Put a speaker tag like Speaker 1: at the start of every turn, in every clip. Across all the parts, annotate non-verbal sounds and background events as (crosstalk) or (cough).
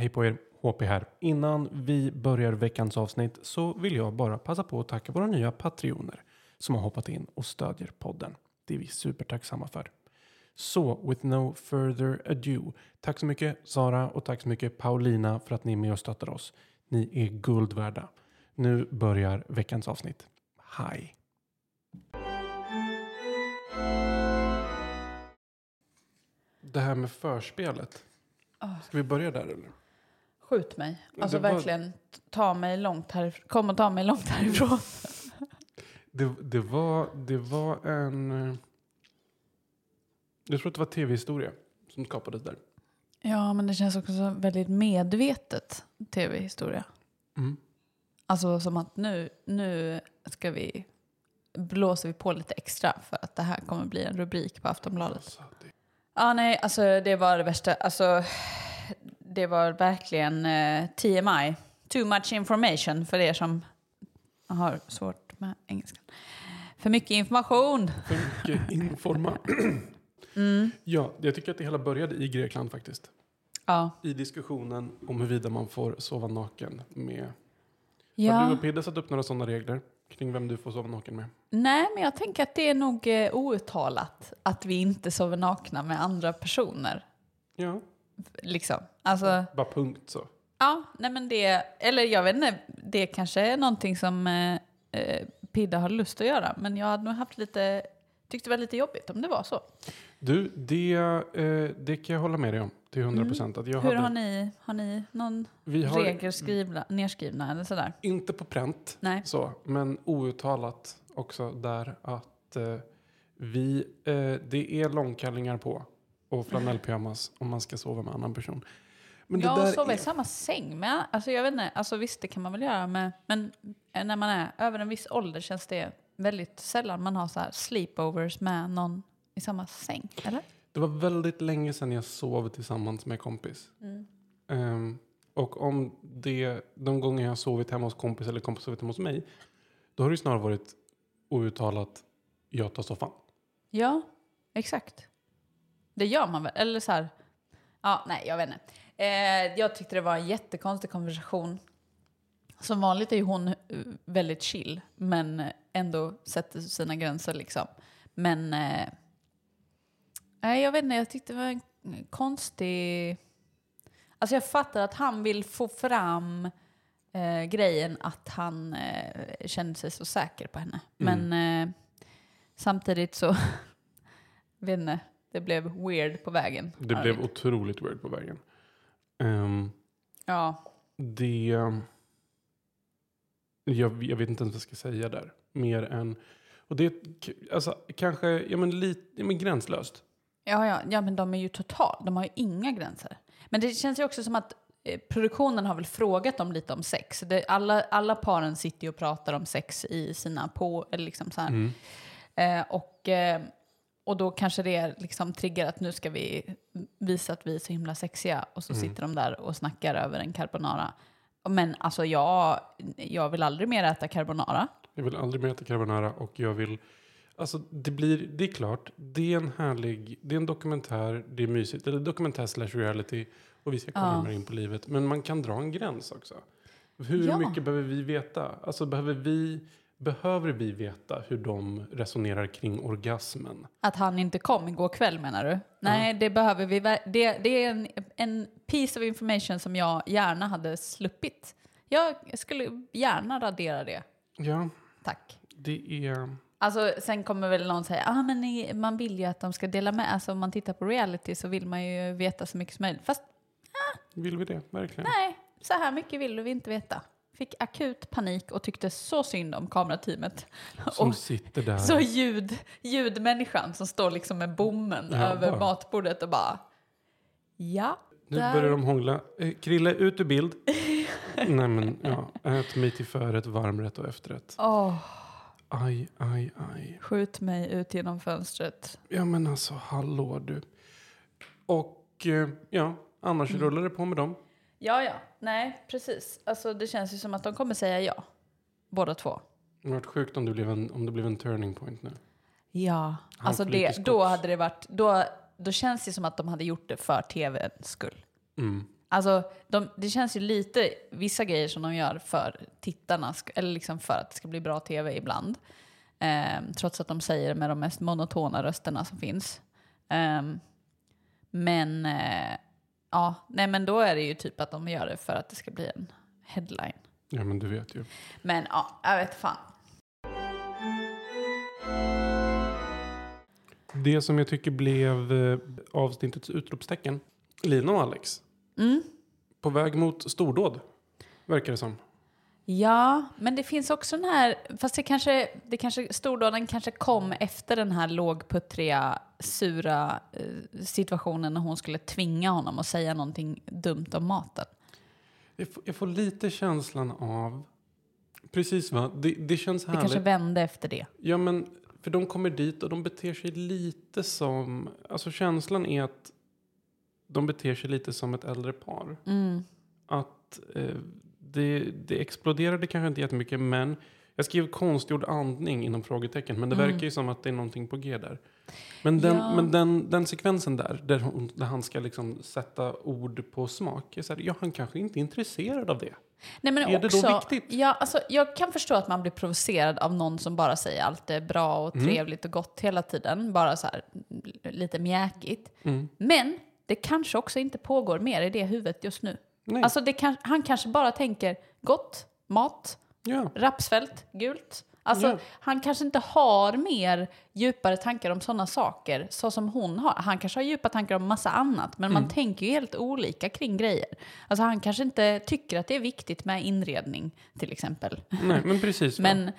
Speaker 1: Hej på er, HP här. Innan vi börjar veckans avsnitt så vill jag bara passa på att tacka våra nya patrioner som har hoppat in och stödjer podden. Det är vi supertacksamma för. Så, with no further ado. Tack så mycket Sara och tack så mycket Paulina för att ni är med och stöttar oss. Ni är guld värda. Nu börjar veckans avsnitt. Hej! Det här med förspelet. Ska vi börja där eller?
Speaker 2: Skjut mig. Alltså
Speaker 1: var-
Speaker 2: verkligen ta mig långt härifrån. Kom och ta mig långt härifrån. (laughs)
Speaker 1: Det, det, var, det var en... eh, Jag tror att det var tv-historia som skapades där.
Speaker 2: Ja, men det känns också så väldigt medvetet tv-historia.
Speaker 1: Mm.
Speaker 2: Alltså som att nu, nu ska vi blåser vi på lite extra för att det här kommer bli en rubrik på Aftonbladet.
Speaker 1: Alltså,
Speaker 2: Ja, nej, alltså det var det värsta. Alltså, det var verkligen eh, TMI. Too much information för er som har svårt med engelskan. För mycket information.
Speaker 1: för mycket informa. (clears throat)
Speaker 2: Mm.
Speaker 1: Ja, jag tycker att det hela började i Grekland faktiskt.
Speaker 2: Ja.
Speaker 1: I diskussionen om huruvida man får sova naken med... Har
Speaker 2: ja.
Speaker 1: du och Pidde satt upp några sådana regler kring vem du får sova naken med?
Speaker 2: Nej, men jag tänker att det är nog eh, outtalat att vi inte sover nakna med andra personer.
Speaker 1: Ja,
Speaker 2: Liksom. Alltså,
Speaker 1: bara punkt så.
Speaker 2: ja, nej men det, eller jag vet inte, det kanske är någonting som eh, eh, Pidda har lust att göra. Men jag hade nog haft lite, tyckte det var lite jobbigt om det var så.
Speaker 1: Du, det, eh, det kan jag hålla med dig om till 100 procent. Att jag
Speaker 2: Mm. Hur
Speaker 1: hade,
Speaker 2: har ni, har ni någon
Speaker 1: vi har
Speaker 2: regel skrivna, nerskrivna eller sådär?
Speaker 1: inte på pränt,
Speaker 2: Nej.
Speaker 1: så, men outtalat också där att eh, vi, eh, det är långkallingar på och flanellpyjamas om man ska sova med annan person. Men
Speaker 2: Ja, och sova i
Speaker 1: är,
Speaker 2: samma säng med. Alltså jag vet inte, alltså visst det kan man väl göra med. Men när man är över en viss ålder känns det väldigt sällan man har så sleepovers med någon i samma säng. Eller?
Speaker 1: det var väldigt länge sedan jag sov tillsammans med kompis. Ehm, och om det, de gånger jag har sovit hemma hos kompis eller kompis sovit hemma hos mig, då har det snarare varit outtalat jag tar soffan.
Speaker 2: Ja, exakt. Det gör man väl? Eller så här, ja, nej jag vet inte. Eh, jag tyckte det var en jättekonstig konversation. Som vanligt är ju hon eh, väldigt chill, men ändå sätter sina gränser liksom. Men eh, nej, jag vet inte, jag tyckte det var en konstig... Alltså jag fattar att han vill få fram eh, grejen att han eh, kände sig så säker på henne. Men eh, samtidigt så, (laughs) vet inte, det blev weird på vägen.
Speaker 1: Det
Speaker 2: Ja,
Speaker 1: blev otroligt weird på vägen. Ehm,
Speaker 2: Ja,
Speaker 1: det... Jag, jag vet inte ens vad jag ska säga där. Mer än... Och det är alltså, kanske ja, men lite, ja, men gränslöst.
Speaker 2: ja, ja, ja, men de är ju total, de har ju inga gränser. Men det känns ju också som att eh, produktionen har väl frågat dem lite om sex. Det, alla, alla paren sitter ju och pratar om sex i sina på, eller liksom så här.
Speaker 1: Mm.
Speaker 2: Eh, och, eh, och då kanske det liksom triggar att nu ska vi visa att vi är så himla sexiga. Och så sitter de där och snackar över en carbonara. Men alltså jag, jag vill aldrig mer äta carbonara.
Speaker 1: Jag vill aldrig mer äta carbonara och jag vill... Alltså det blir, det är klart, det är en härlig, det är en dokumentär, det är mysigt, eller dokumentär slash reality och vi ska komma
Speaker 2: Ja.
Speaker 1: in på livet. Men man kan dra en gräns också. Hur
Speaker 2: Ja.
Speaker 1: mycket behöver vi veta? Alltså behöver vi, behöver vi veta hur de resonerar kring orgasmen?
Speaker 2: Att han inte kom igår kväll menar du? Nej, det behöver vi. Det, det är en, en piece of information som jag gärna hade sluppit. Jag skulle gärna radera det.
Speaker 1: Ja,
Speaker 2: Tack.
Speaker 1: det är...
Speaker 2: Alltså, sen kommer väl någon säga, ah, men ni, man vill ju att de ska dela med Alltså om man tittar på reality så vill man ju veta så mycket som möjligt. Fast
Speaker 1: Vill vi det? Verkligen?
Speaker 2: nej, så här mycket vill vi inte veta. Fick akut panik och tyckte så synd om kamerateamet.
Speaker 1: Som
Speaker 2: Och
Speaker 1: sitter där.
Speaker 2: så ljud, ljudmänniskan som står liksom med bommen
Speaker 1: Ja,
Speaker 2: över
Speaker 1: bara.
Speaker 2: matbordet och bara, ja.
Speaker 1: Nu
Speaker 2: där-
Speaker 1: börjar de hångla. Eh, Krille, ut ur bild. (laughs) Nej men, ja. Ät mig till förrätt, varmrätt och efterrätt.
Speaker 2: Åh,
Speaker 1: Aj, aj, aj.
Speaker 2: skjut mig ut genom fönstret.
Speaker 1: Ja men alltså, hallå du. Och eh, ja, annars
Speaker 2: Mm.
Speaker 1: rullar det på med dem.
Speaker 2: Ja, ja. Nej, precis. Alltså det känns ju som att de kommer säga ja. Båda två.
Speaker 1: Det hade varit sjukt om det blev en, om det blev en turning point nu.
Speaker 2: Ja.
Speaker 1: Han
Speaker 2: Alltså det, då hade det varit, då, då känns det som att de hade gjort det för tvns skull.
Speaker 1: Mm.
Speaker 2: Alltså de, det känns ju lite, vissa grejer som de gör för tittarna, eller liksom för att det ska bli bra tv ibland. Ehm, trots att de säger det med de mest monotona rösterna som finns. Ehm, men, eh, ja, nej men då är det ju typ att de gör det för att det ska bli en headline.
Speaker 1: Ja men du vet ju.
Speaker 2: Men ja, jag vet fan.
Speaker 1: Det som jag tycker blev eh, avsnittets utropstecken. Lina och Alex.
Speaker 2: Mm.
Speaker 1: På väg mot stordåd. Verkar det som.
Speaker 2: Ja, men det finns också den här, fast det kanske, det kanske, stordåden kanske kom efter den här lågputtriga, sura eh, situationen när hon skulle tvinga honom att säga någonting dumt om maten.
Speaker 1: Jag får, jag får lite känslan av... Precis va? Det, det känns
Speaker 2: Det
Speaker 1: härligt.
Speaker 2: kanske vände efter det.
Speaker 1: Ja men, för de kommer dit och de beter sig lite som... Alltså känslan är att de beter sig lite som ett äldre par.
Speaker 2: Mm.
Speaker 1: Att eh, det, det exploderade kanske inte jättemycket men jag skrev konstgjord andning inom frågetecken men det verkar ju som att det är någonting på G där. Men den,
Speaker 2: Ja.
Speaker 1: men den, den sekvensen där, där, hon, där han ska liksom sätta ord på smak. är Så här, ja, han kanske inte är intresserad av det.
Speaker 2: Nej, men
Speaker 1: Är det då
Speaker 2: också,
Speaker 1: viktigt?
Speaker 2: Ja, alltså, jag kan förstå att man blir provocerad av någon som bara säger allt är bra och
Speaker 1: Mm.
Speaker 2: trevligt och gott hela tiden. Bara så här lite mjäkigt.
Speaker 1: Mm.
Speaker 2: Men det kanske också inte pågår mer i det huvudet just nu.
Speaker 1: Nej.
Speaker 2: Alltså kan, han kanske bara tänker gott, mat,
Speaker 1: ja.
Speaker 2: rapsfält, gult. Alltså
Speaker 1: Ja.
Speaker 2: han kanske inte har mer djupare tankar om sådana saker så som hon har. Han kanske har djupa tankar om massa annat men
Speaker 1: Mm.
Speaker 2: man tänker ju helt olika kring grejer. Alltså han kanske inte tycker att det är viktigt med inredning till exempel.
Speaker 1: Nej, men precis. (laughs)
Speaker 2: Men,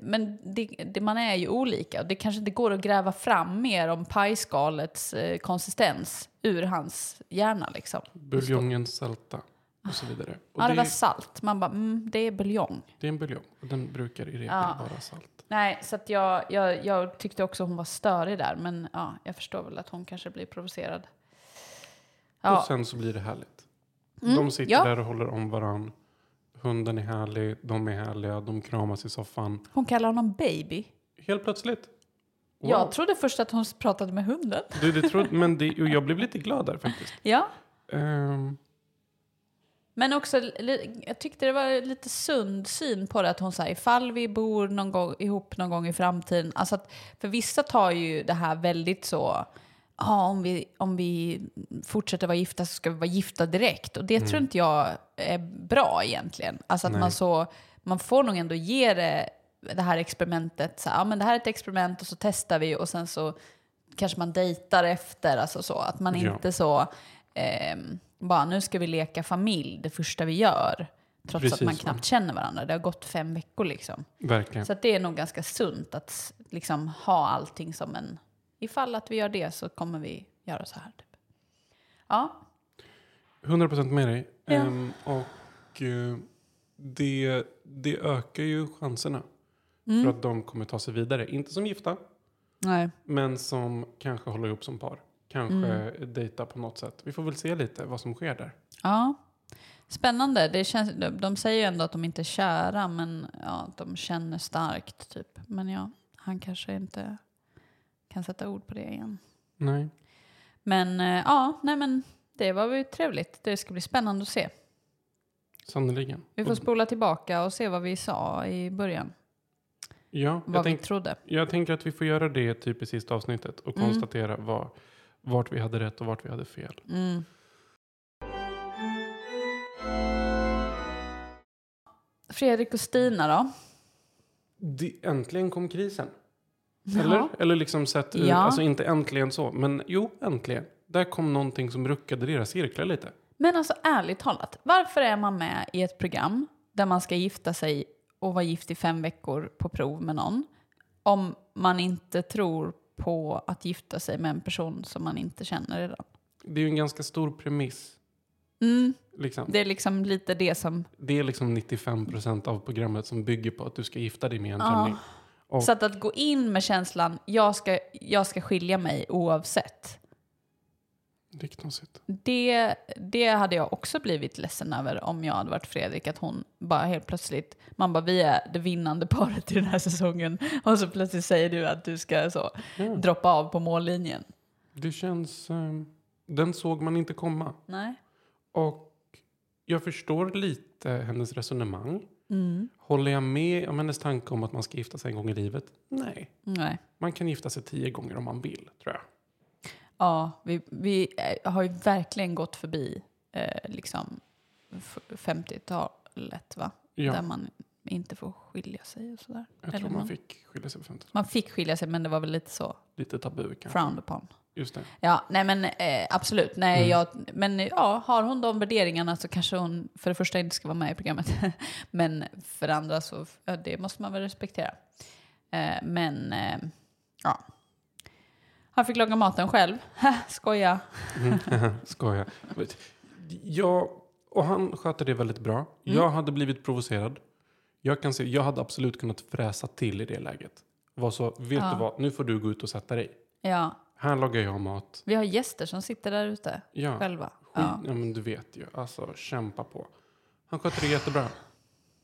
Speaker 2: men det, det, man är ju olika och det kanske inte går att gräva fram mer om pajskalets eh, konsistens ur hans hjärna liksom.
Speaker 1: Buljongen sälta och så vidare. Och
Speaker 2: Ja, det
Speaker 1: det,
Speaker 2: var salt. Man bara, mm, det är buljong.
Speaker 1: det är en buljong och den brukar i regel
Speaker 2: Ja.
Speaker 1: vara salt.
Speaker 2: Nej, så att jag, jag, jag tyckte också hon var störig där. Men ja, jag förstår väl att hon kanske blir provocerad.
Speaker 1: Och
Speaker 2: Ja,
Speaker 1: sen så blir det härligt.
Speaker 2: Mm,
Speaker 1: De sitter
Speaker 2: ja.
Speaker 1: där och håller om varann. Hunden är härlig, de är härliga, de kramas i soffan.
Speaker 2: hon kallar honom baby.
Speaker 1: Helt plötsligt. Wow.
Speaker 2: Jag trodde först att hon pratade med hunden.
Speaker 1: Du, det trodde, men det, och jag blev lite glad där faktiskt.
Speaker 2: Ja,
Speaker 1: Ehm,
Speaker 2: men också, jag tyckte det var lite sund syn på det. Att hon säger ifall vi bor någon gång, ihop någon gång i framtiden. Alltså att, för vissa tar ju det här väldigt så, ja om vi, om vi fortsätter vara gifta så ska vi vara gifta direkt. Och det tror inte jag är bra egentligen. Alltså att
Speaker 1: Nej.
Speaker 2: man så, man får nog ändå ge det, det här experimentet, så ja men det här är ett experiment och så testar vi och sen så kanske man dejtar efter, alltså så. Att man
Speaker 1: Ja.
Speaker 2: inte så, ehm, bara nu ska vi leka familj det första vi gör. Trots att
Speaker 1: Precis,
Speaker 2: man
Speaker 1: va?
Speaker 2: knappt känner varandra. Det har gått fem veckor liksom.
Speaker 1: verkligen.
Speaker 2: Så att det är nog ganska sunt att liksom ha allting som en... Ifall att vi gör det så kommer vi göra så här. Typ. Ja,
Speaker 1: 100% med dig.
Speaker 2: Ja.
Speaker 1: Ehm, och eh, det, det ökar ju chanserna
Speaker 2: Mm.
Speaker 1: för att de kommer ta sig vidare. Inte som gifta,
Speaker 2: nej.
Speaker 1: men som kanske håller ihop som par. Kanske
Speaker 2: Mm.
Speaker 1: dejta på något sätt. Vi får väl se lite vad som sker där.
Speaker 2: Ja. Spännande. Det känns, de, de säger ju ändå att de inte är kära, men ja, att de känner starkt. Typ. Men ja, han kanske inte kan sätta ord på det igen.
Speaker 1: Nej.
Speaker 2: Men eh, ja, nej men det var ju trevligt. Det ska bli spännande att se.
Speaker 1: Sannerligen.
Speaker 2: Vi får spola tillbaka och se vad vi sa i början.
Speaker 1: Ja,
Speaker 2: Vad
Speaker 1: jag,
Speaker 2: vi
Speaker 1: tänk,
Speaker 2: trodde.
Speaker 1: jag tänker att vi får göra det typ i sista avsnittet och
Speaker 2: Mm.
Speaker 1: konstatera vad, vart vi hade rätt och vart vi hade fel.
Speaker 2: Mm. Fredrik och Stina då?
Speaker 1: Det, äntligen kom krisen. Eller?
Speaker 2: Ja.
Speaker 1: Eller liksom sett ur,
Speaker 2: Ja.
Speaker 1: alltså inte äntligen så, men jo, äntligen. Där kom någonting som ruckade deras cirklar lite.
Speaker 2: Men alltså ärligt talat, varför är man med i ett program där man ska gifta sig och vara gift i fem veckor på prov med någon om man inte tror på att gifta sig med en person som man inte känner redan?
Speaker 1: Det är ju en ganska stor premiss.
Speaker 2: Mm,
Speaker 1: Liksom.
Speaker 2: det är liksom lite det som...
Speaker 1: Det är liksom 95 procent av programmet som bygger på att du ska gifta dig med en
Speaker 2: Ja.
Speaker 1: främling. Och,
Speaker 2: Så att, att gå in med känslan jag ska, jag ska skilja mig oavsett.
Speaker 1: Det är knasigt.
Speaker 2: Det, det hade jag också blivit ledsen över om jag hade varit Fredrik. Att hon bara helt plötsligt, man bara vi är det vinnande paret i den här säsongen. Och så plötsligt säger du att du ska så
Speaker 1: Ja.
Speaker 2: droppa av på mållinjen.
Speaker 1: Det känns... eh, den såg man inte komma.
Speaker 2: Nej.
Speaker 1: Och jag förstår lite hennes resonemang.
Speaker 2: Mm.
Speaker 1: Håller jag med om hennes tanke om att man ska gifta sig en gång i livet? Nej.
Speaker 2: Nej.
Speaker 1: Man kan gifta sig tio gånger om man vill, tror jag.
Speaker 2: Ja, vi, vi eh, har ju verkligen gått förbi eh, liksom f- 50-talet va?
Speaker 1: Ja,
Speaker 2: Där man inte får skilja sig och sådär.
Speaker 1: jag tror
Speaker 2: eller
Speaker 1: man
Speaker 2: man-
Speaker 1: fick skilja sig på 50
Speaker 2: Man fick skilja sig men det var väl lite så
Speaker 1: Lite tabu kanske.
Speaker 2: frowned upon.
Speaker 1: Just det.
Speaker 2: Ja, nej men eh, absolut. Nej,
Speaker 1: Mm.
Speaker 2: jag, men ja, har hon de värderingarna så kanske hon för det första inte ska vara med i programmet. (laughs) men för det andra så, ja, det måste man väl respektera. Eh, men, eh, ja. Han fick laga maten själv. (laughs) Skoja. (laughs)
Speaker 1: Skojar. Ja, och han sköter det väldigt bra. Jag hade blivit provocerad. Jag kan se, jag hade absolut kunnat fräsa till i det läget. Var så, vet
Speaker 2: Ja.
Speaker 1: du vad, nu får du gå ut och sätta dig.
Speaker 2: Ja,
Speaker 1: Här lagar jag mat.
Speaker 2: vi har gäster som sitter där ute
Speaker 1: Ja,
Speaker 2: själva. Ja.
Speaker 1: ja. men du vet ju. Alltså, kämpa på. Han sköter det jättebra.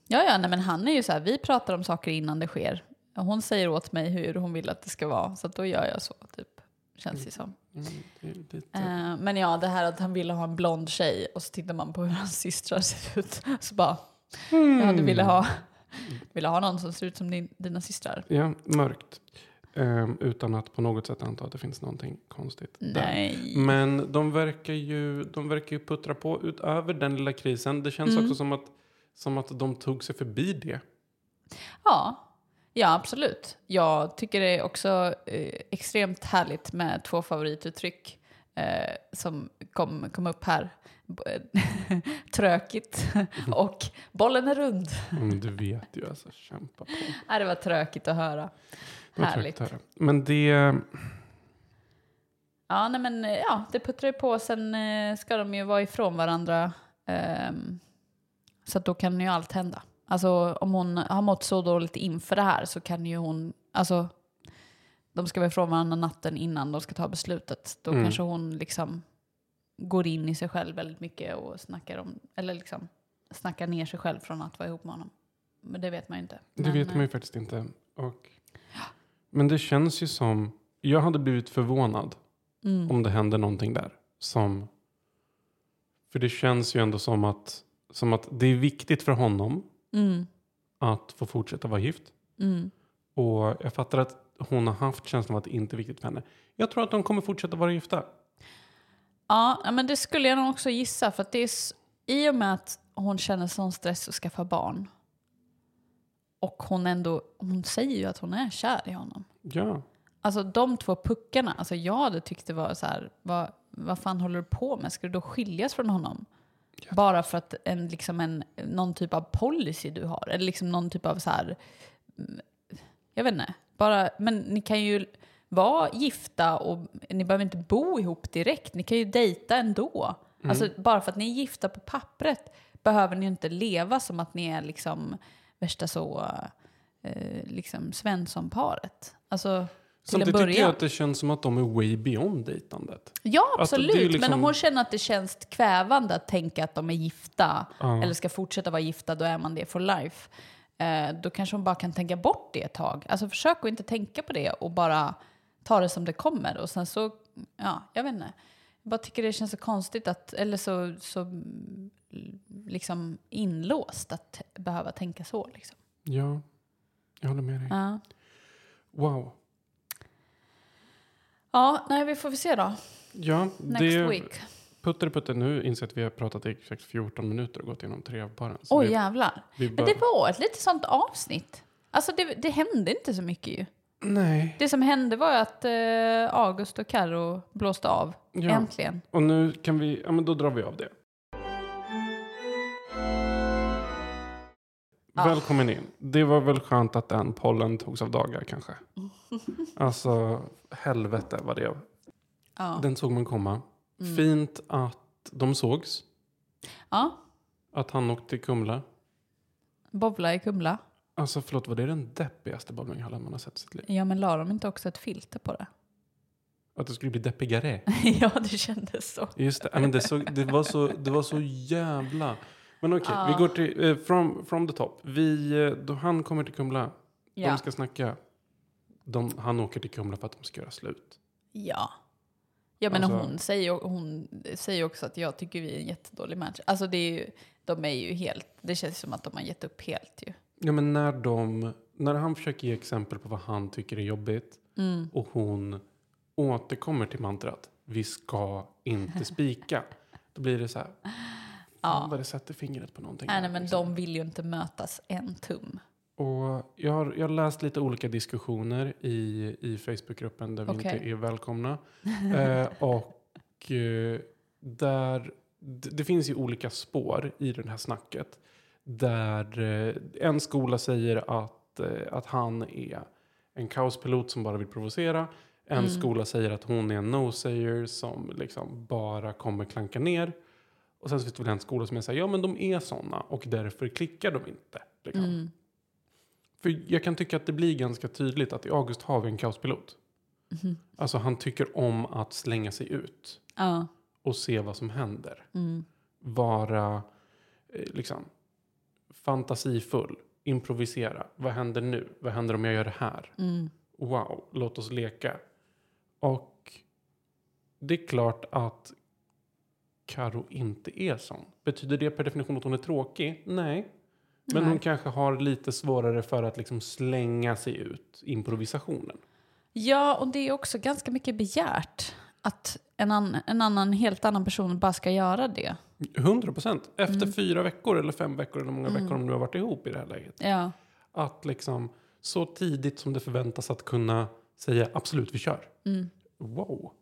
Speaker 2: Ja, ja, nej, men han är ju så här, vi pratar om saker innan det sker. Hon säger åt mig hur hon vill att det ska vara, så då gör jag så, typ. Känns det som.
Speaker 1: Mm, det lite...
Speaker 2: Eh, men ja, det här att han ville ha en blond tjej och så tittar man på hur hans systrar ser ut. Så bara, ja du ville ha, ville ha någon som ser ut som din, dina systrar.
Speaker 1: Ja, mörkt. Ehm, utan att på något sätt anta att det finns någonting konstigt där.
Speaker 2: Nej.
Speaker 1: Men de verkar, ju, de verkar ju puttra på utöver den lilla krisen. Det känns
Speaker 2: Mm.
Speaker 1: också som att, som att de tog sig förbi det.
Speaker 2: Ja, ja absolut. Jag tycker det är också eh, extremt härligt med två favorituttryck eh, som kom, kom upp här. (laughs) Trökigt (laughs) och bollen är rund.
Speaker 1: Mm, du vet ju, alltså kämpa på. (laughs)
Speaker 2: Det var tråkigt att höra.
Speaker 1: Det
Speaker 2: Härligt.
Speaker 1: att höra. Men det,
Speaker 2: Ja, nej men eh, ja, det puttrar ju på. Sen eh, ska de ju vara ifrån varandra. ehm, så då kan ju allt hända. Alltså om hon har mått så dåligt inför det här så kan ju hon, alltså de ska vara ifrån varandra natten innan de ska ta beslutet. Då
Speaker 1: Mm.
Speaker 2: kanske hon liksom går in i sig själv väldigt mycket och snackar om, eller liksom snackar ner sig själv från att vara ihop med honom. Men det vet man ju inte.
Speaker 1: det
Speaker 2: Men,
Speaker 1: vet man ju
Speaker 2: eh,
Speaker 1: faktiskt inte. Och, men det känns ju som, jag hade blivit förvånad
Speaker 2: Mm.
Speaker 1: om det hände någonting där. Som, för det känns ju ändå som att, som att det är viktigt för honom
Speaker 2: Mm.
Speaker 1: att få fortsätta vara gift.
Speaker 2: Mm.
Speaker 1: Och jag fattar att hon har haft känslan av att det inte är viktigt för henne. Jag tror att de kommer fortsätta vara gifta.
Speaker 2: Ja, men det skulle jag nog också gissa. För att det är i och med att hon känner sån stress att skaffa barn. Och hon ändå, hon säger ju att hon är kär i honom.
Speaker 1: Ja.
Speaker 2: Alltså de två puckarna, alltså jag hade tyckt det var så här, vad, vad fan håller du på med? Ska du då skiljas från honom? Bara för att en, liksom en, någon typ av policy du har? Eller liksom någon typ av så här, mm, jag vet inte. Bara, men ni kan ju vara gifta och ni behöver inte bo ihop direkt. Ni kan ju dejta ändå. Alltså bara för att ni är gifta på pappret behöver ni ju inte leva som att ni är liksom värsta så, eh, liksom Svensson-paret. Alltså
Speaker 1: Samtidigt tycker jag
Speaker 2: början.
Speaker 1: att det känns som att de är way beyond dejtandet.
Speaker 2: Ja, absolut.
Speaker 1: liksom-
Speaker 2: Men om hon känner att det känns kvävande att tänka att de är gifta
Speaker 1: Ja.
Speaker 2: eller ska fortsätta vara gifta, då är man det for life. Eh, då kanske hon bara kan tänka bort det ett tag. Alltså försök att inte tänka på det och bara ta det som det kommer. Och sen så, ja, jag vet inte. Jag bara tycker det känns så konstigt att, eller så, så liksom inlåst att behöva tänka så. Liksom.
Speaker 1: Ja, jag håller med dig.
Speaker 2: Ja.
Speaker 1: Wow.
Speaker 2: Ja, nej, vi får väl se då.
Speaker 1: Ja,
Speaker 2: Next
Speaker 1: det,
Speaker 2: week.
Speaker 1: Putter putter, nu inser jag att vi har pratat i exakt 14 minuter och gått igenom tre av paren.
Speaker 2: Oj,
Speaker 1: vi,
Speaker 2: jävlar.
Speaker 1: vi
Speaker 2: Men
Speaker 1: bör,
Speaker 2: det var ett lite sånt avsnitt. Alltså det, det hände inte så mycket ju.
Speaker 1: Nej.
Speaker 2: Det som hände var att eh, August och Karo blåste av.
Speaker 1: Ja.
Speaker 2: Äntligen.
Speaker 1: Och nu kan vi, ja men då drar vi av det.
Speaker 2: Ah.
Speaker 1: Välkommen in. Det var väl skönt att den pollen togs av dagar kanske. (laughs) Alltså helvete vad det
Speaker 2: Ja.
Speaker 1: Den såg man komma.
Speaker 2: Mm.
Speaker 1: Fint att de sågs.
Speaker 2: ja.
Speaker 1: Att han åkte till Kumla.
Speaker 2: Bowla i Kumla.
Speaker 1: Alltså förlåt, var det den deppigaste bowlinghallen man har sett i sitt liv?
Speaker 2: Ja, men la de inte också ett filter på det?
Speaker 1: Att det skulle bli deppigare. (laughs)
Speaker 2: ja, det kändes så.
Speaker 1: Just det, ja, men det, såg, det, var så, det var så jävla... Men okej,
Speaker 2: Ja.
Speaker 1: vi går till eh, from, from the top. Vi, eh, då han kommer till Kumla,
Speaker 2: Ja.
Speaker 1: de ska snacka. De, han åker till Kumla för att de ska göra slut.
Speaker 2: Ja. Ja, men
Speaker 1: Alltså-
Speaker 2: hon, säger, hon säger också att jag tycker vi är en jättedålig match. Alltså det är ju, de är ju helt, det känns som att de har gett upp helt ju.
Speaker 1: Ja, men när, de, när han försöker ge exempel på vad han tycker är jobbigt
Speaker 2: Mm.
Speaker 1: och hon återkommer till mantrat, vi ska inte spika. Då blir det så här,
Speaker 2: Ja.
Speaker 1: vad det sätter fingret på någonting.
Speaker 2: Nej, nej, men
Speaker 1: liksom.
Speaker 2: de vill ju inte mötas en tum.
Speaker 1: Och jag, har, jag har läst lite olika diskussioner i, i Facebookgruppen där vi
Speaker 2: Okej.
Speaker 1: inte är välkomna. (laughs) eh, och eh, där, det, det finns ju olika spår i det här snacket. Där eh, en skola säger att, eh, att han är en kaospilot som bara vill provocera. En
Speaker 2: Mm.
Speaker 1: skola säger att hon är en no-sayer som liksom bara kommer klanka ner. Och sen så finns det skola som är så här, ja men de är sådana och därför klickar de inte. Liksom.
Speaker 2: Mm.
Speaker 1: För jag kan tycka att det blir ganska tydligt att i August har vi en kaospilot.
Speaker 2: Mhm.
Speaker 1: Alltså han tycker om att slänga sig ut
Speaker 2: Ja.
Speaker 1: och se vad som händer.
Speaker 2: Mm.
Speaker 1: Vara eh, liksom fantasifull, improvisera. Vad händer nu? Vad händer om jag gör det här?
Speaker 2: Mm.
Speaker 1: Wow, låt oss leka. Och det är klart att Karo inte är sån. Betyder det per definition att hon är tråkig? Nej. Men
Speaker 2: Nej.
Speaker 1: hon kanske har lite svårare för att liksom slänga sig ut improvisationen.
Speaker 2: Ja, och det är också ganska mycket begärt att en, an, en annan, helt annan person bara ska göra det.
Speaker 1: 100 procent. Efter
Speaker 2: Mm.
Speaker 1: fyra veckor eller fem veckor eller många veckor de nu har varit ihop i det här läget.
Speaker 2: Ja.
Speaker 1: Att liksom så tidigt som det förväntas att kunna säga absolut vi kör.
Speaker 2: Mm.
Speaker 1: Wow,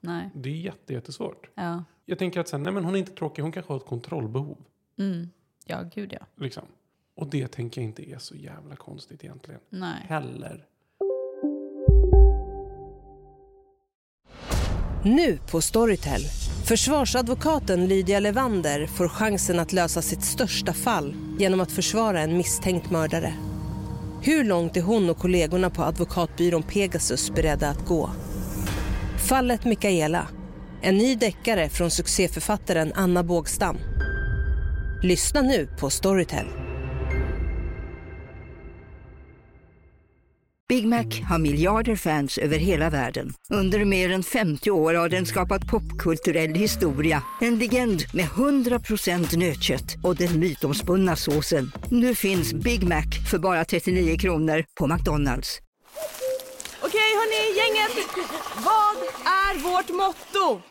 Speaker 2: Nej.
Speaker 1: det är jätte, jättesvårt.
Speaker 2: Ja.
Speaker 1: Jag tänker att sen, nej men hon är inte tråkig, hon kanske har ett kontrollbehov.
Speaker 2: Mm. Ja, gud ja.
Speaker 1: Liksom. Och det tänker jag inte är så jävla konstigt egentligen.
Speaker 2: Nej.
Speaker 1: Heller.
Speaker 3: Nu på Storytel. Försvarsadvokaten Lydia Levander får chansen att lösa sitt största fall genom att försvara en misstänkt mördare. Hur långt är hon och kollegorna på advokatbyrån Pegasus beredda att gå? Fallet Mikaela. En ny deckare från succéförfattaren Anna Bågstam. Lyssna nu på Storytel.
Speaker 4: Big Mac har miljarder fans över hela världen. Under mer än 50 år har den skapat popkulturell historia. En legend med 100% nötkött och den mytomspunna såsen. Nu finns Big Mac för bara 39 kronor på McDonalds.
Speaker 5: Okej hörni, gänget. Vad är vårt motto?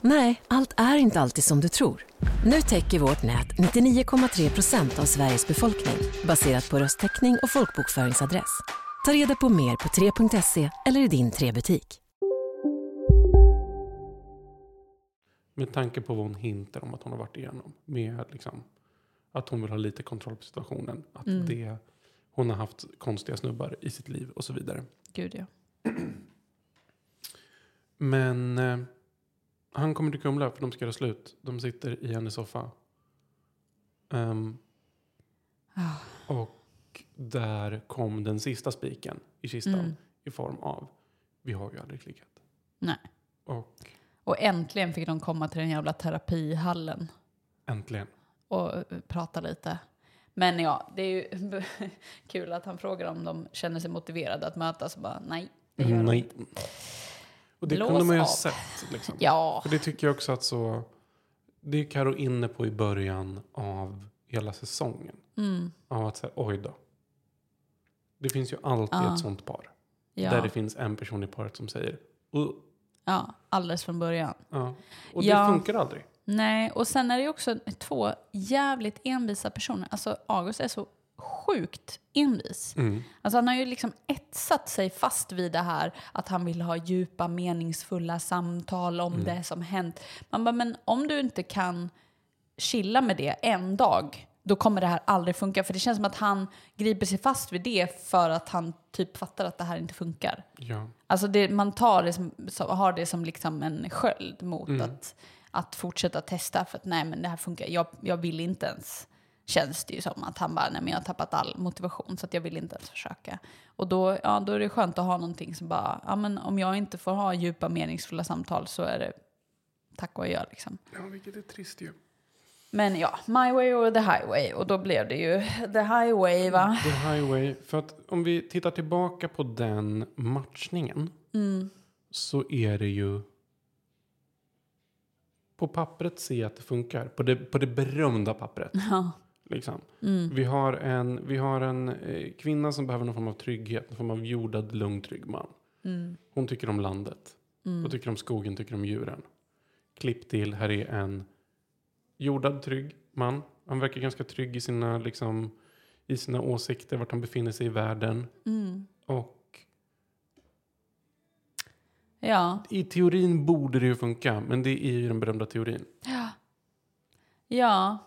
Speaker 6: Nej, allt är inte alltid som du tror. Nu täcker vårt nät 99,3 procent av Sveriges befolkning baserat på röstteckning och folkbokföringsadress. Ta reda på mer på 3.se eller i din 3-butik.
Speaker 1: Med tanke på vad hon hintar om att hon har varit igenom. Med liksom, att hon vill ha lite kontroll på situationen. Att
Speaker 2: Mm.
Speaker 1: det, hon har haft konstiga snubbar i sitt liv och så vidare.
Speaker 2: Gud ja. (clears throat)
Speaker 1: Men eh, han kommer till Kumla för de ska göra slut. De sitter i hennes soffa. Ehm,
Speaker 2: Ah.
Speaker 1: och där kom den sista spiken i kistan.
Speaker 2: Mm.
Speaker 1: I form av, vi har ju aldrig klickat.
Speaker 2: Nej.
Speaker 1: Och
Speaker 2: Och äntligen fick de komma till den jävla terapihallen
Speaker 1: äntligen.
Speaker 2: och eh, prata lite. Men ja, det är ju (laughs) kul att han frågar om de känner sig motiverade att mötas och bara nej, det gör
Speaker 1: Nej.
Speaker 2: inte.
Speaker 1: Och det
Speaker 2: Blås
Speaker 1: kunde man ju ha sett. Liksom.
Speaker 2: Ja,
Speaker 1: För det tycker jag också att så... Det är Karo inne på i början av hela säsongen.
Speaker 2: mm,
Speaker 1: Av att säga, oj då. Det finns ju alltid
Speaker 2: Ja.
Speaker 1: ett sånt par. Där
Speaker 2: ja,
Speaker 1: det finns en person i paret som säger, uh,
Speaker 2: ja, alldeles från början.
Speaker 1: ja. Och det funkar aldrig.
Speaker 2: Nej, och sen är det ju också två jävligt envisa personer. Alltså August är så sjukt envis. Alltså han har ju liksom etsat sig fast vid det här att han vill ha djupa, meningsfulla samtal om det som hänt. Man bara, men om du inte kan chilla med det en dag, då kommer det här aldrig funka. För det känns som att han griper sig fast vid det för att han typ fattar att det här inte funkar.
Speaker 1: Ja.
Speaker 2: Alltså det, man tar det som, har det som liksom en sköld mot
Speaker 1: Mm.
Speaker 2: att, att fortsätta testa för att nej men det här funkar, jag, jag vill inte ens. Känns det ju som att han bara, nej men jag har tappat all motivation så att jag vill inte ens försöka. Och då, ja, då är det skönt att ha någonting som bara, ja men om jag inte får ha djupa meningsfulla samtal så är det tack och adjö liksom.
Speaker 1: ja, vilket är trist ju.
Speaker 2: Men ja, my way or the highway och då blev det ju the highway va?
Speaker 1: The Highway. För att om vi tittar tillbaka på den matchningen. Så är det ju. På pappret ser jag att det funkar. På det, på det berömda pappret.
Speaker 2: Ja.
Speaker 1: Liksom. Vi har en, vi har en eh, kvinna som behöver någon form av trygghet. Någon form av jordad, lugn, trygg man. Hon tycker om landet. Hon tycker om skogen, tycker om djuren. Klipp till, här är en jordad, trygg man. Han verkar ganska trygg i sina, liksom, i sina åsikter, vart han befinner sig i världen. Och
Speaker 2: Ja.
Speaker 1: i teorin borde det ju funka, men det är ju den berömda teorin.
Speaker 2: Ja,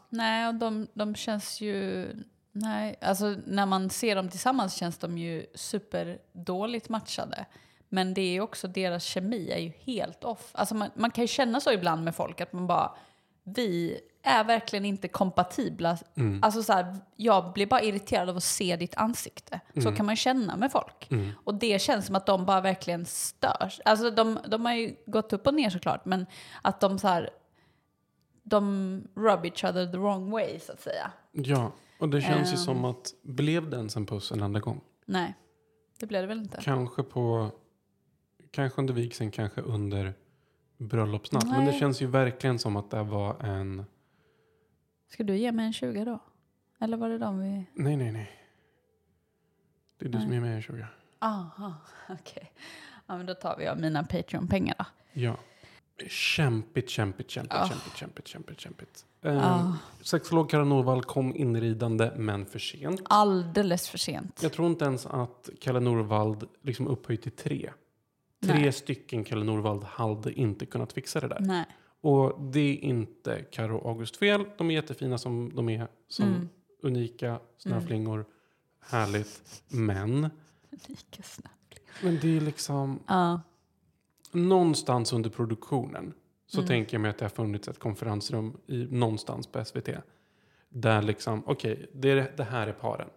Speaker 2: nej, och de, de känns ju... Nej, alltså när man ser dem tillsammans känns de ju superdåligt matchade. Men det är också, deras kemi är ju helt off. Alltså man, man kan ju känna så ibland med folk att man bara, vi är verkligen inte kompatibla. Alltså så här, jag blir bara irriterad av att se ditt ansikte. Så kan man känna med folk. Och det känns som att de bara verkligen störs. Alltså de, de har ju gått upp och ner såklart, men att de så här, de rub each other the wrong way så att säga.
Speaker 1: Ja, och det känns ju
Speaker 2: Ehm.
Speaker 1: som att blev det ens en puss en andra gång?
Speaker 2: Nej, det blev det väl inte.
Speaker 1: Kanske på, kanske under vigseln, kanske under bröllopsnatt. Men det
Speaker 2: Nej.
Speaker 1: känns ju verkligen som att det var en,
Speaker 2: Ska du ge mig en 20 då? Eller var det de vi...
Speaker 1: nej, nej, nej. Det är du som
Speaker 2: Nej.
Speaker 1: är med i 20.
Speaker 2: Aha, (laughs) okej. Ja, men då tar vi av mina Patreon-pengar då.
Speaker 1: Ja. Kämpigt, kämpigt, kämpigt,
Speaker 2: Ah.
Speaker 1: kämpigt, kämpigt, kämpigt, kämpigt. Eh,
Speaker 2: Ja.
Speaker 1: Sexolog Karin Norvall kom inridande, men för sent.
Speaker 2: Alldeles för sent.
Speaker 1: Jag tror inte ens att Kalle Norvald liksom upphöjt till tre. Tre
Speaker 2: Nej.
Speaker 1: stycken Kalle Norvald hade inte kunnat fixa det där.
Speaker 2: Nej.
Speaker 1: Och det är inte Karo och August fel. De är jättefina som de är. Som
Speaker 2: Mm.
Speaker 1: unika snöflingor. Härligt. Men, (laughs)
Speaker 2: Lika snabbt.
Speaker 1: men det är liksom
Speaker 2: Ja.
Speaker 1: Någonstans under produktionen. Så
Speaker 2: Mm.
Speaker 1: tänker jag mig att det har funnits ett konferensrum i, någonstans på SVT. Där liksom, okej, det, är- det här är paren.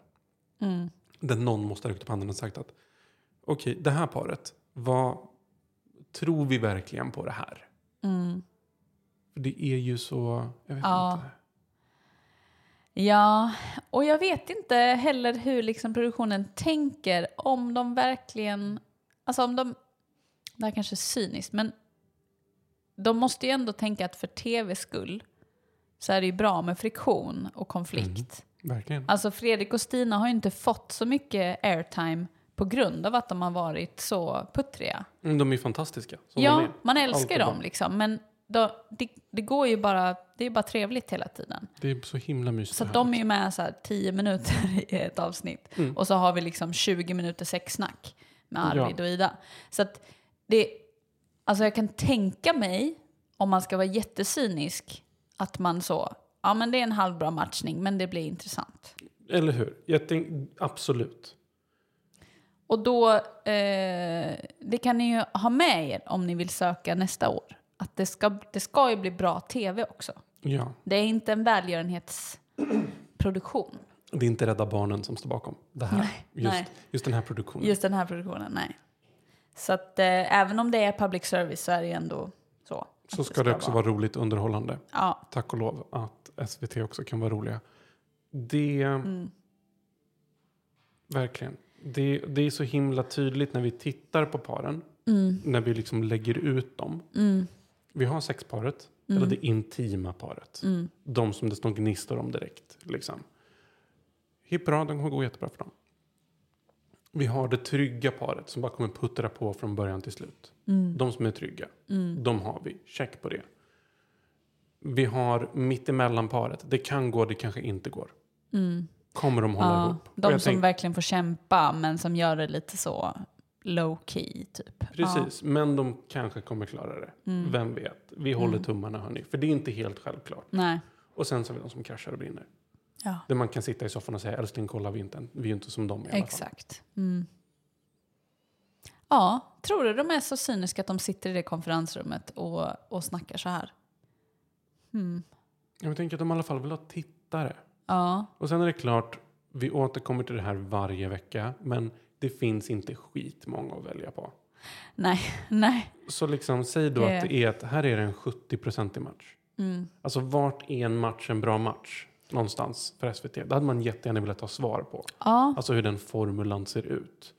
Speaker 2: Mm.
Speaker 1: Där någon måste ha räckt upp handen och sagt att okej, det här paret, vad tror vi verkligen på det här?
Speaker 2: Mm.
Speaker 1: För det är ju så, jag vet
Speaker 2: Ja.
Speaker 1: inte.
Speaker 2: Ja, och jag vet inte heller hur liksom produktionen tänker om de verkligen, alltså om de, det här kanske är cyniskt, men de måste ju ändå tänka att för tv skull så är det ju bra med friktion och konflikt.
Speaker 1: Verkligen.
Speaker 2: Alltså Fredrik och Stina har ju inte fått så mycket airtime på grund av att de har varit så puttriga.
Speaker 1: Mm, De är fantastiska.
Speaker 2: Ja,
Speaker 1: är.
Speaker 2: man älskar dem liksom, men då, det, det går ju bara, det är bara trevligt hela tiden.
Speaker 1: Det är så himla mysigt.
Speaker 2: Så de är ju med så här 10 minuter (laughs) i ett avsnitt.
Speaker 1: Mm.
Speaker 2: Och så har vi liksom 20 minuter sexsnack med Arvid
Speaker 1: Ja.
Speaker 2: och Ida. Så att det, alltså jag kan tänka mig, om man ska vara jättecynisk, att man så, ja men det är en halvbra matchning men det blir intressant.
Speaker 1: Eller hur? Jag tänk, absolut.
Speaker 2: Och då, eh, det kan ni ju ha med er om ni vill söka nästa år. Att det ska, det ska ju bli bra tv också.
Speaker 1: Ja.
Speaker 2: Det är inte en välgörenhetsproduktion.
Speaker 1: Det är inte Rädda Barnen som står bakom det här.
Speaker 2: Nej,
Speaker 1: just,
Speaker 2: nej.
Speaker 1: just den här produktionen.
Speaker 2: Just den här produktionen, nej. Så att eh, även om det är public service så är det ändå så.
Speaker 1: så ska det också vara roligt och underhållande.
Speaker 2: Ja,
Speaker 1: Tack och lov att SVT också kan vara roliga. Det...
Speaker 2: Mm.
Speaker 1: Verkligen. Det, det är så himla tydligt när vi tittar på paren. När vi liksom lägger ut dem.
Speaker 2: Mm.
Speaker 1: Vi har sexparet. Eller det intima paret.
Speaker 2: Mm.
Speaker 1: De som det står gnistor om direkt. Liksom. Hipp bra, de kommer gå jättebra för dem. Vi har det trygga paret som bara kommer puttra på från början till slut.
Speaker 2: Mm.
Speaker 1: De som är trygga. De har vi. Check på det. Vi har mittemellan paret. Det kan gå, det kanske inte går.
Speaker 2: Mm.
Speaker 1: kommer de hålla
Speaker 2: Ja,
Speaker 1: ihop.
Speaker 2: De som
Speaker 1: tänk-
Speaker 2: verkligen får kämpa men som gör det lite så low key typ.
Speaker 1: Precis, men de kanske kommer klara det.
Speaker 2: Mm.
Speaker 1: Vem vet? Vi håller tummarna hörni. För det är inte helt självklart.
Speaker 2: Ja. Nej.
Speaker 1: Och sen så har vi de som kraschar och brinner.
Speaker 2: Ja.
Speaker 1: Där man kan sitta i soffan och säga älskling kolla vi är inte, vi är inte som dem i alla fall.
Speaker 2: Exakt. Mm. Ja, tror du de är så cyniska att de sitter i det konferensrummet och, och snackar så här? Hmm.
Speaker 1: Jag tänker att de i alla fall vill ha tittare.
Speaker 2: Ja,
Speaker 1: Och sen är det klart, vi återkommer till det här varje vecka. Men det finns inte skitmånga att välja på.
Speaker 2: nej, (laughs) nej.
Speaker 1: Så liksom, säg då
Speaker 2: Det-
Speaker 1: att det är att här är det en 70-procentig match.
Speaker 2: Mm.
Speaker 1: Alltså vart är en match en bra match? Någonstans för SVT. Det hade man jättegärna velat ha svar på.
Speaker 2: Ja,
Speaker 1: Alltså hur den formulan ser ut.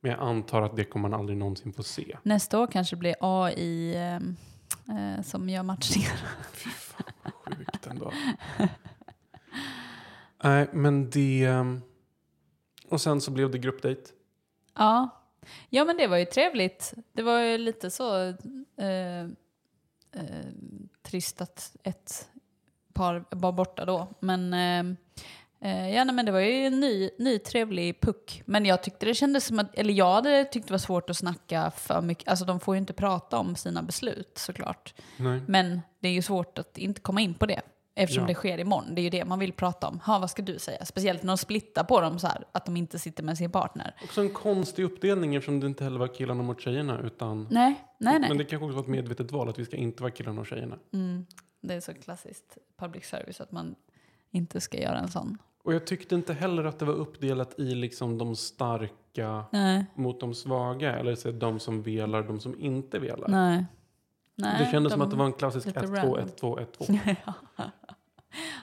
Speaker 1: Men jag antar att det kommer man aldrig någonsin få se.
Speaker 2: nästa år kanske det blir AI ehm, eh, som gör matchningar. (laughs)
Speaker 1: Fy fan vad sjukt ändå. (laughs) Nej, men det... ehm, Och sen så blev det gruppdate.
Speaker 2: Ja. ja, men det var ju trevligt. Det var ju lite så eh, eh, trist att ett par var borta då. Men, eh, eh, ja, nej, men det var ju en ny, ny trevlig puck. Men jag tyckte det kändes som att, eller jag hade tyckt det var svårt att snacka för mycket. Alltså de får ju inte prata om sina beslut såklart.
Speaker 1: Nej.
Speaker 2: Men det är ju svårt att inte komma in på det. Eftersom
Speaker 1: Ja.
Speaker 2: det sker imorgon. Det är ju det man vill prata om. Ha, vad ska du säga? Speciellt när de splittar på dem så här. Att de inte sitter med sin partner.
Speaker 1: Också en konstig uppdelning eftersom det inte heller var killarna mot tjejerna. Utan...
Speaker 2: Nej, nej, nej.
Speaker 1: Men det kanske också var ett medvetet val att vi ska inte vara killarna och tjejerna.
Speaker 2: Mm. Det är så klassiskt public service att man inte ska göra en sån.
Speaker 1: Och jag tyckte inte heller att det var uppdelat i liksom de starka
Speaker 2: Nej,
Speaker 1: mot de svaga. Eller så de som velar, de som inte velar.
Speaker 2: nej. nej
Speaker 1: det kändes
Speaker 2: de-
Speaker 1: som att det var en klassisk
Speaker 2: lite
Speaker 1: 1-2,
Speaker 2: random.
Speaker 1: 1-2, 1-2. (laughs)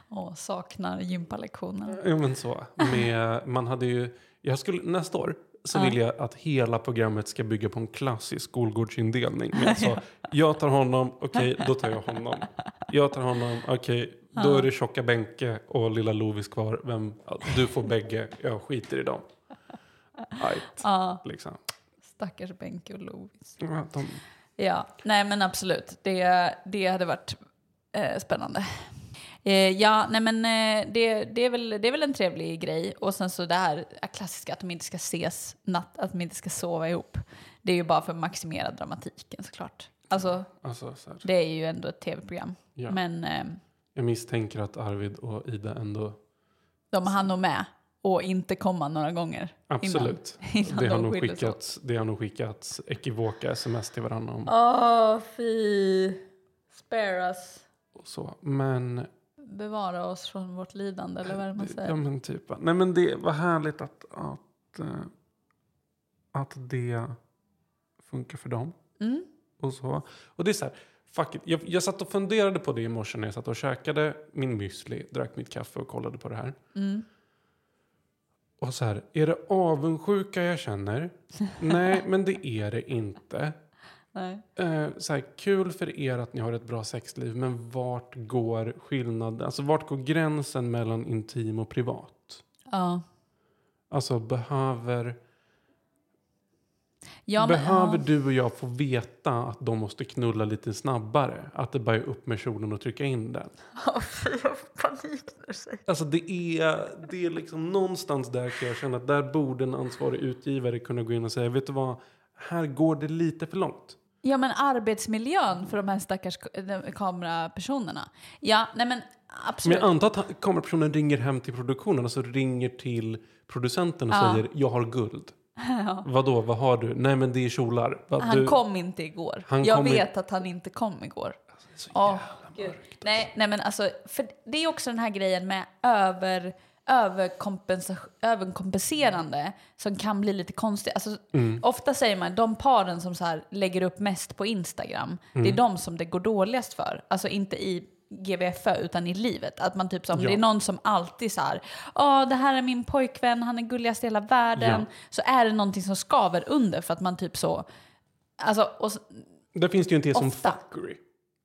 Speaker 2: Åh, saknar gympalektioner.
Speaker 1: Ja men så. Med, man hade ju, jag skulle, nästa år så vill jag att hela programmet ska bygga på en klassisk skolgårdsindelning. Med alltså, (laughs) jag tar honom, okej då tar jag honom. Jag tar honom, okej då
Speaker 2: Ja.
Speaker 1: är det tjocka Benke och lilla Lovis kvar. Vem, du får bägge, jag skiter i dem. Ajt,
Speaker 2: Ja,
Speaker 1: liksom.
Speaker 2: stackars Benke och Lovis.
Speaker 1: Ja, de,
Speaker 2: Ja, nej men absolut. Det, det hade varit eh, spännande. Eh, ja, nej men eh, det, det, är väl, det är väl en trevlig grej. Och sen så det här klassiska att de inte ska ses natt, att de inte ska sova ihop. Det är ju bara för att maximera dramatiken såklart. Alltså,
Speaker 1: alltså, så
Speaker 2: det är ju ändå ett tv-program.
Speaker 1: Ja.
Speaker 2: Men eh,
Speaker 1: Jag misstänker att Arvid och Ida ändå,
Speaker 2: de hann nog med och inte komma några gånger.
Speaker 1: absolut. (laughs)
Speaker 2: Innan
Speaker 1: det, har
Speaker 2: de
Speaker 1: nog skickats, det har nog skickats ekivoka sms till varandra om
Speaker 2: Åh, fy. Spare us.
Speaker 1: och så. Men
Speaker 2: Bevara oss från vårt lidande, eller vad man
Speaker 1: Ja
Speaker 2: säger?
Speaker 1: men typ. Nej men det var härligt att, att, eh, att det funkar för dem.
Speaker 2: Mm.
Speaker 1: Och så. Och det är så här, fuck it. Jag, jag satt och funderade på det i morse när jag satt och käkade min müsli, drack mitt kaffe och kollade på det här.
Speaker 2: Mm.
Speaker 1: Och så här, är det avundsjuka jag känner? Nej, men det är det inte.
Speaker 2: Nej.
Speaker 1: Eh, så här, kul för er att ni har ett bra sexliv, men vart går skillnaden? Alltså vart går gränsen mellan intim och privat?
Speaker 2: Ja.
Speaker 1: Alltså behöver,
Speaker 2: Ja, men,
Speaker 1: behöver
Speaker 2: ja.
Speaker 1: du och jag få veta att de måste knulla lite snabbare? Att det bara är upp med kjolen och trycka in den?
Speaker 2: Ja, fy, jag panik säger
Speaker 1: Alltså det är, det är liksom någonstans där kan jag känna att där borde en ansvarig utgivare kunna gå in och säga, vet du vad, här går det lite för långt.
Speaker 2: Ja, men arbetsmiljön för de här stackars kamerapersonerna. Ja, nej men
Speaker 1: Men
Speaker 2: absolut.
Speaker 1: jag antar att kamerapersonen ringer hem till produktionen, alltså ringer till producenten och
Speaker 2: Ja.
Speaker 1: säger, jag har guld. (laughs) Vadå, vad har du? Nej men det är kjolar. Vad,
Speaker 2: Han
Speaker 1: du,
Speaker 2: kom inte igår.
Speaker 1: Han
Speaker 2: jag
Speaker 1: kom i-
Speaker 2: vet att han inte kom igår.
Speaker 1: så
Speaker 2: Åh,
Speaker 1: jävla mörkt.
Speaker 2: Nej, nej, men alltså, för det är också den här grejen med över, överkompenserande som kan bli lite konstigt. Alltså,
Speaker 1: Mm.
Speaker 2: Ofta säger man de paren som så här lägger upp mest på Instagram, det är
Speaker 1: Mm.
Speaker 2: de som det går dåligast för. Alltså inte i GVFÖ utan i livet. Att man typ som,
Speaker 1: Ja.
Speaker 2: det är någon som alltid så här, åh det här är min pojkvän, han är gulligast i hela världen.
Speaker 1: Ja.
Speaker 2: Så är det någonting som skaver under för att man typ så, alltså, och
Speaker 1: Där finns det ju en till som fuckery.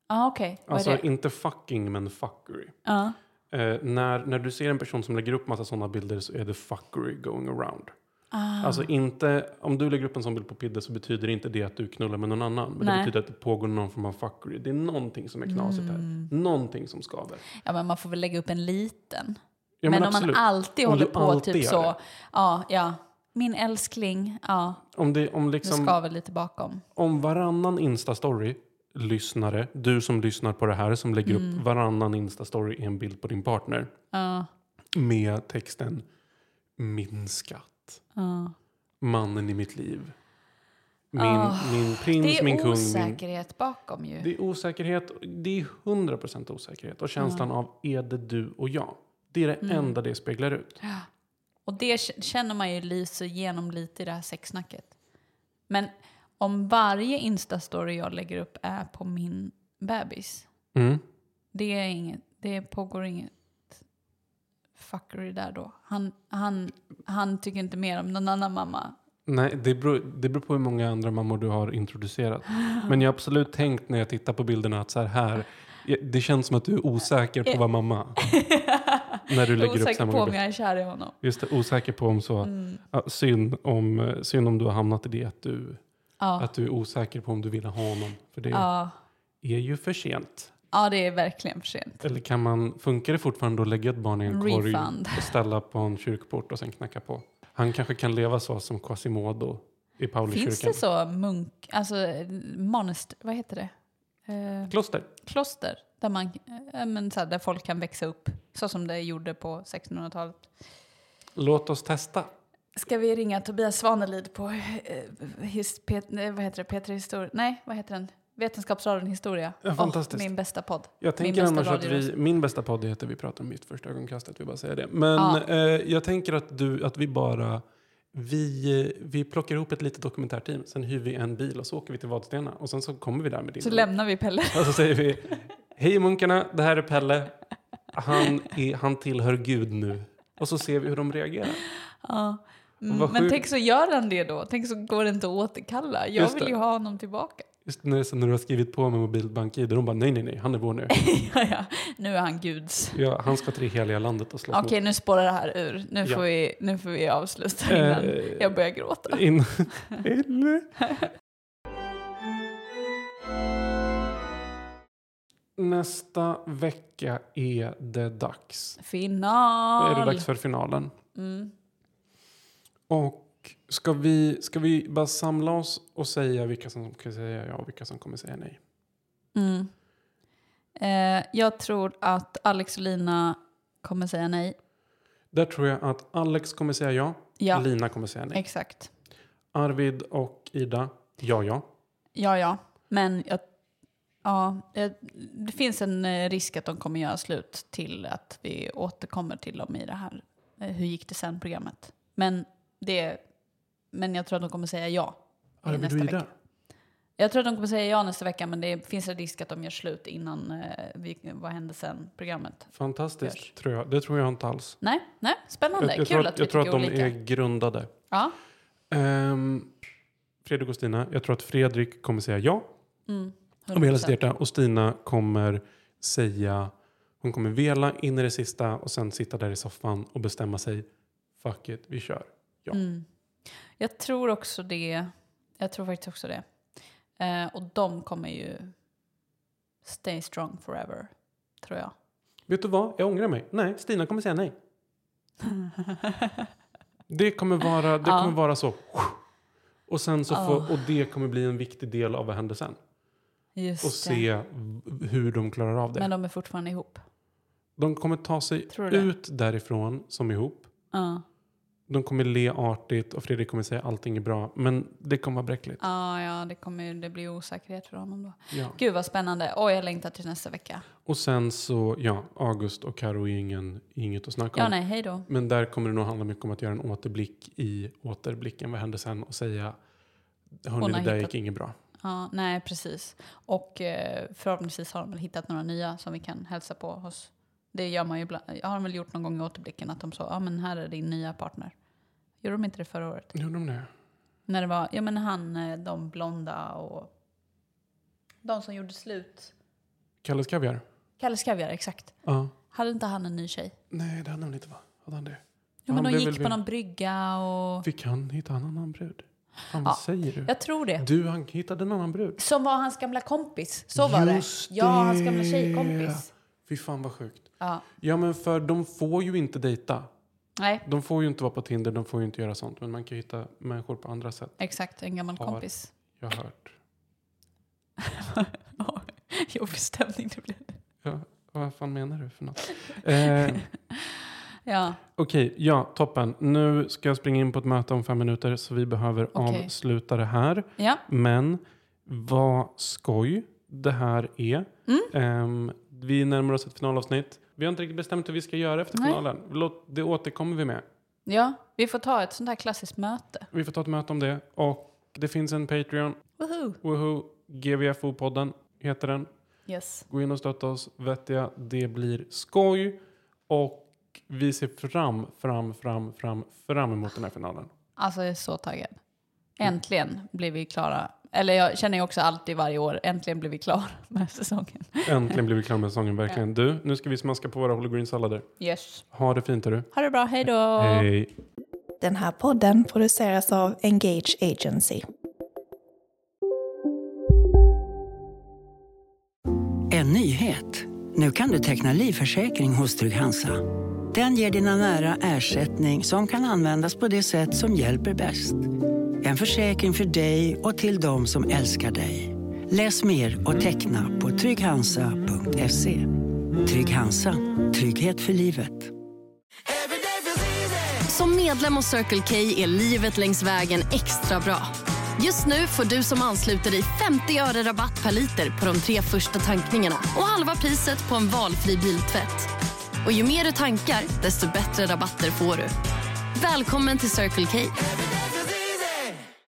Speaker 2: ja okej, vad
Speaker 1: Alltså inte fucking men fuckery.
Speaker 2: Ja.
Speaker 1: Eh, när, när du ser en person som lägger upp massa sådana bilder så är det fuckery going around.
Speaker 2: Ah.
Speaker 1: Alltså inte, om du lägger upp en sån bild på Pidde så betyder det inte det att du knullar med någon annan. Men
Speaker 2: Nej.
Speaker 1: det betyder att det pågår någon form av fuckery. Det är någonting som är knasigt
Speaker 2: Mm.
Speaker 1: här. Någonting som skaver.
Speaker 2: Ja, men man får väl lägga upp en liten.
Speaker 1: Ja,
Speaker 2: men,
Speaker 1: men
Speaker 2: om man alltid
Speaker 1: Om
Speaker 2: håller
Speaker 1: du
Speaker 2: på
Speaker 1: alltid
Speaker 2: typ så,
Speaker 1: det.
Speaker 2: ja, ja, min älskling, ja,
Speaker 1: Om, det, om, liksom,
Speaker 2: skaver lite bakom.
Speaker 1: om varannan Insta-story, lyssnare, du som lyssnar på det här som lägger
Speaker 2: Mm.
Speaker 1: upp varannan Insta-story i en bild på din partner
Speaker 2: Ja,
Speaker 1: med texten min skatt,
Speaker 2: ja.
Speaker 1: mannen i mitt liv, min,
Speaker 2: Ah,
Speaker 1: min prins,
Speaker 2: Det är
Speaker 1: min kung. Min,
Speaker 2: osäkerhet bakom ju.
Speaker 1: det är osäkerhet, det är 100% osäkerhet och känslan av är det du och jag? Det är det
Speaker 2: Mm.
Speaker 1: enda det speglar ut.
Speaker 2: Och det känner man ju lyser igenom lite i det här sexsnacket. Men om varje Insta-story jag lägger upp är på min bebis,
Speaker 1: Mm.
Speaker 2: det, är inget, det pågår inget fuckery där då. Han, han, han tycker inte mer om någon annan mamma.
Speaker 1: Nej, det beror, det beror på hur många andra mammor du har introducerat. Men jag har absolut tänkt när jag tittar på bilderna att så här, här det känns som att du är osäker på att vara mamma. när du lägger
Speaker 2: är
Speaker 1: upp
Speaker 2: osäker
Speaker 1: samma
Speaker 2: på om jag är kär i honom.
Speaker 1: Just det, osäker på om så.
Speaker 2: Mm.
Speaker 1: Ja, synd, om, eh, synd om du har hamnat i det att du,
Speaker 2: Ja.
Speaker 1: att du är osäker på om du vill ha honom. För det
Speaker 2: Ja.
Speaker 1: är ju för sent.
Speaker 2: ja, det är verkligen för sent.
Speaker 1: Eller kan man, funkar det fortfarande att lägga ett barn i en korg
Speaker 2: Refund.
Speaker 1: och ställa på en kyrkport och sen knacka på? Han kanske kan leva så som Quasimodo i Paulikyrkan.
Speaker 2: Finns det så munk, alltså monast, vad heter det? Eh,
Speaker 1: Kloster.
Speaker 2: kloster där, man, eh, men så här, där folk kan växa upp så som det gjorde på 1600-talet.
Speaker 1: Låt oss testa.
Speaker 2: Ska vi ringa Tobias Svanelid på eh, his, Pet, vad heter det, P3 Historia? Nej, vad heter den? Vetenskapsradion Historia.
Speaker 1: Ja, fantastiskt.
Speaker 2: min bästa podd.
Speaker 1: Jag
Speaker 2: Min
Speaker 1: tänker
Speaker 2: bästa
Speaker 1: annars att vi, min bästa podd heter Vi pratar om mitt första ögonkastet, vi bara säger det. Men
Speaker 2: Ja.
Speaker 1: eh, jag tänker att, du, att vi bara, vi, vi plockar ihop ett litet dokumentärteam, sen hyr vi en bil och så åker vi till Vadstena och sen så kommer vi där med din
Speaker 2: Så
Speaker 1: bil.
Speaker 2: lämnar vi Pelle.
Speaker 1: Och så säger vi, hej munkarna, det här är Pelle. Han, är, han tillhör Gud nu. Och så ser vi hur de reagerar.
Speaker 2: Ja. Mm, men tänk så gör han det då. Tänk så går det inte att återkalla. Jag
Speaker 1: Just
Speaker 2: vill
Speaker 1: det.
Speaker 2: ju ha honom tillbaka.
Speaker 1: Just när, sen när du har skrivit på med mobilbank-id, de bara nej, nej, nej, han är vår nu. (laughs)
Speaker 2: ja, ja. Nu är han guds.
Speaker 1: Ja, han ska till det heliga landet och slåss
Speaker 2: Okej, nu spårar det här ur. Nu,
Speaker 1: Ja.
Speaker 2: får, vi, nu får vi avsluta innan
Speaker 1: Eh,
Speaker 2: jag börjar gråta.
Speaker 1: In... (laughs) Eller? Nästa vecka är det dags.
Speaker 2: Final!
Speaker 1: Är det dags för finalen.
Speaker 2: Mm.
Speaker 1: Och ska vi, ska vi bara samla oss och säga vilka som ska säga ja och vilka som kommer säga nej?
Speaker 2: Mm. Eh, jag tror att Alex och Lina kommer säga nej.
Speaker 1: Där tror jag att Alex kommer säga ja,
Speaker 2: Ja,
Speaker 1: Lina kommer säga nej.
Speaker 2: exakt.
Speaker 1: Arvid och Ida, ja, ja.
Speaker 2: Ja, ja. Men jag, ja, det finns en eh, risk att de kommer göra slut till att vi återkommer till dem i det här eh, Hur gick det sen-programmet. Men, det, men jag tror att de kommer säga ja.
Speaker 1: Arvid
Speaker 2: nästa vecka. Jag tror att de kommer säga ja nästa vecka, men det finns en risk att de gör slut innan eh, vi, Vad hände sen-programmet.
Speaker 1: Fantastiskt,
Speaker 2: Görs.
Speaker 1: tror jag. Det tror jag inte alls.
Speaker 2: Nej, nej, spännande.
Speaker 1: Jag, jag
Speaker 2: Kul att
Speaker 1: att,
Speaker 2: vi
Speaker 1: jag tror att de
Speaker 2: olika.
Speaker 1: är grundade.
Speaker 2: Ja.
Speaker 1: Um, Fredrik och Stina, jag tror att Fredrik kommer säga ja
Speaker 2: Mm,
Speaker 1: av hela sitt
Speaker 2: 100%.
Speaker 1: hjärta och Stina kommer säga, hon kommer vela in i det sista och sen sitta där i soffan och bestämma sig, fuck it, vi kör. Ja.
Speaker 2: Mm. Jag tror också det. Jag tror faktiskt också det. Eh, och de kommer ju stay strong forever, tror jag.
Speaker 1: Vet du vad, jag ångrar mig. Nej, Stina kommer säga nej. Det kommer vara, det
Speaker 2: Ja.
Speaker 1: kommer vara så. Och, sen så får, och det kommer bli en viktig del av vad händer sen.
Speaker 2: Just
Speaker 1: Och se hur de klarar av det.
Speaker 2: Men de är fortfarande ihop.
Speaker 1: De kommer ta sig ut därifrån som ihop.
Speaker 2: Ja,
Speaker 1: De kommer le artigt och Fredrik kommer säga allting är bra. Men det kommer vara bräckligt.
Speaker 2: ja, ja det, kommer, det blir osäkerhet för honom då.
Speaker 1: Ja.
Speaker 2: Gud vad spännande. Oj, jag längtar till nästa vecka.
Speaker 1: Och sen så, ja, August och Karo är ingen, inget att snacka
Speaker 2: Ja,
Speaker 1: om.
Speaker 2: nej, hej då.
Speaker 1: Men där kommer det nog handla mycket om att göra en återblick i återblicken. Vad hände sen? Och säga, hörni det där
Speaker 2: hittat-
Speaker 1: gick inget bra.
Speaker 2: Ja, nej, precis. Och eh, förhoppningsvis har de väl hittat några nya som vi kan hälsa på hos. Det gör man ju ibland. Jag har väl gjort någon gång i återblicken att de sa, ja men här är din nya partner. Gjorde de inte det förra året?
Speaker 1: Gjorde de det?
Speaker 2: När det var, ja men han, eh, de blonda och de som gjorde slut.
Speaker 1: Kalles Kaviar?
Speaker 2: Kalle Skaviar, exakt.
Speaker 1: Ja.
Speaker 2: Hade inte han en ny tjej?
Speaker 1: Nej, det hade han inte va? Hade han det?
Speaker 2: Ja, men
Speaker 1: Han
Speaker 2: de gick på
Speaker 1: vid-
Speaker 2: någon brygga och...
Speaker 1: Vi kan hitta en annan brud. Fan,
Speaker 2: Ja,
Speaker 1: säger du?
Speaker 2: Jag tror det.
Speaker 1: Du, han hittade en annan brud.
Speaker 2: Som var hans gamla kompis. Så var
Speaker 1: Just
Speaker 2: det. Ja, hans gamla tjejkompis.
Speaker 1: Fy fan vad sjukt.
Speaker 2: Ja.
Speaker 1: Ja, men för de får ju inte dejta.
Speaker 2: Nej,
Speaker 1: De får ju inte vara på Tinder, de får ju inte göra sånt. Men man kan ju hitta människor på andra sätt.
Speaker 2: exakt. En gammal
Speaker 1: Har-
Speaker 2: kompis.
Speaker 1: Jag har hört. (laughs)
Speaker 2: Jobbig stämning det blev.
Speaker 1: Ja, vad fan menar du för något? (laughs) Eh,
Speaker 2: Ja,
Speaker 1: Okej, ja, toppen. Nu ska jag springa in på ett möte om fem minuter så vi behöver
Speaker 2: Okej.
Speaker 1: avsluta det här.
Speaker 2: ja.
Speaker 1: Men vad skoj det här är.
Speaker 2: Mm.
Speaker 1: Ehm, vi närmar oss ett finalavsnitt. Vi har inte riktigt bestämt hur vi ska göra efter finalen. Låt, det återkommer vi med.
Speaker 2: ja, vi får ta ett sånt här klassiskt möte.
Speaker 1: Vi får ta ett möte om det. Och det finns en Patreon.
Speaker 2: Woohoo!
Speaker 1: Woohoo! GVFO-podden heter den.
Speaker 2: Yes.
Speaker 1: Gå in och stötta oss. Vettiga. Det blir skoj. Och vi ser fram, fram, fram, fram, fram emot den här finalen.
Speaker 2: Alltså jag är så taggad. Äntligen blir vi klara. Eller jag känner ju också alltid varje år, äntligen blir vi klara (laughs) med säsongen.
Speaker 1: Äntligen blir vi klara med säsongen, verkligen. Du, nu ska vi smaska på våra hologreen-sallader.
Speaker 2: Yes.
Speaker 1: Ha det fint, hörru.
Speaker 2: Ha det bra, hej då!
Speaker 1: Hej.
Speaker 7: Den här podden produceras av Engage Agency.
Speaker 8: En nyhet. Nu kan du teckna livförsäkring hos Trygg-Hansa. Den ger dina nära ersättning som kan användas på det sätt som hjälper bäst. En försäkring för dig och till de som älskar dig. Läs mer och teckna på trygghansa.se. Trygg Hansa. Trygghet för livet.
Speaker 9: Som medlem hos Circle K är livet längs vägen extra bra. Just nu får du som ansluter dig 50 öre rabatt per liter på de tre första tankningarna och halva priset på en valfri biltvätt. Och ju mer du tankar, desto bättre rabatter får du. Välkommen till Circle K.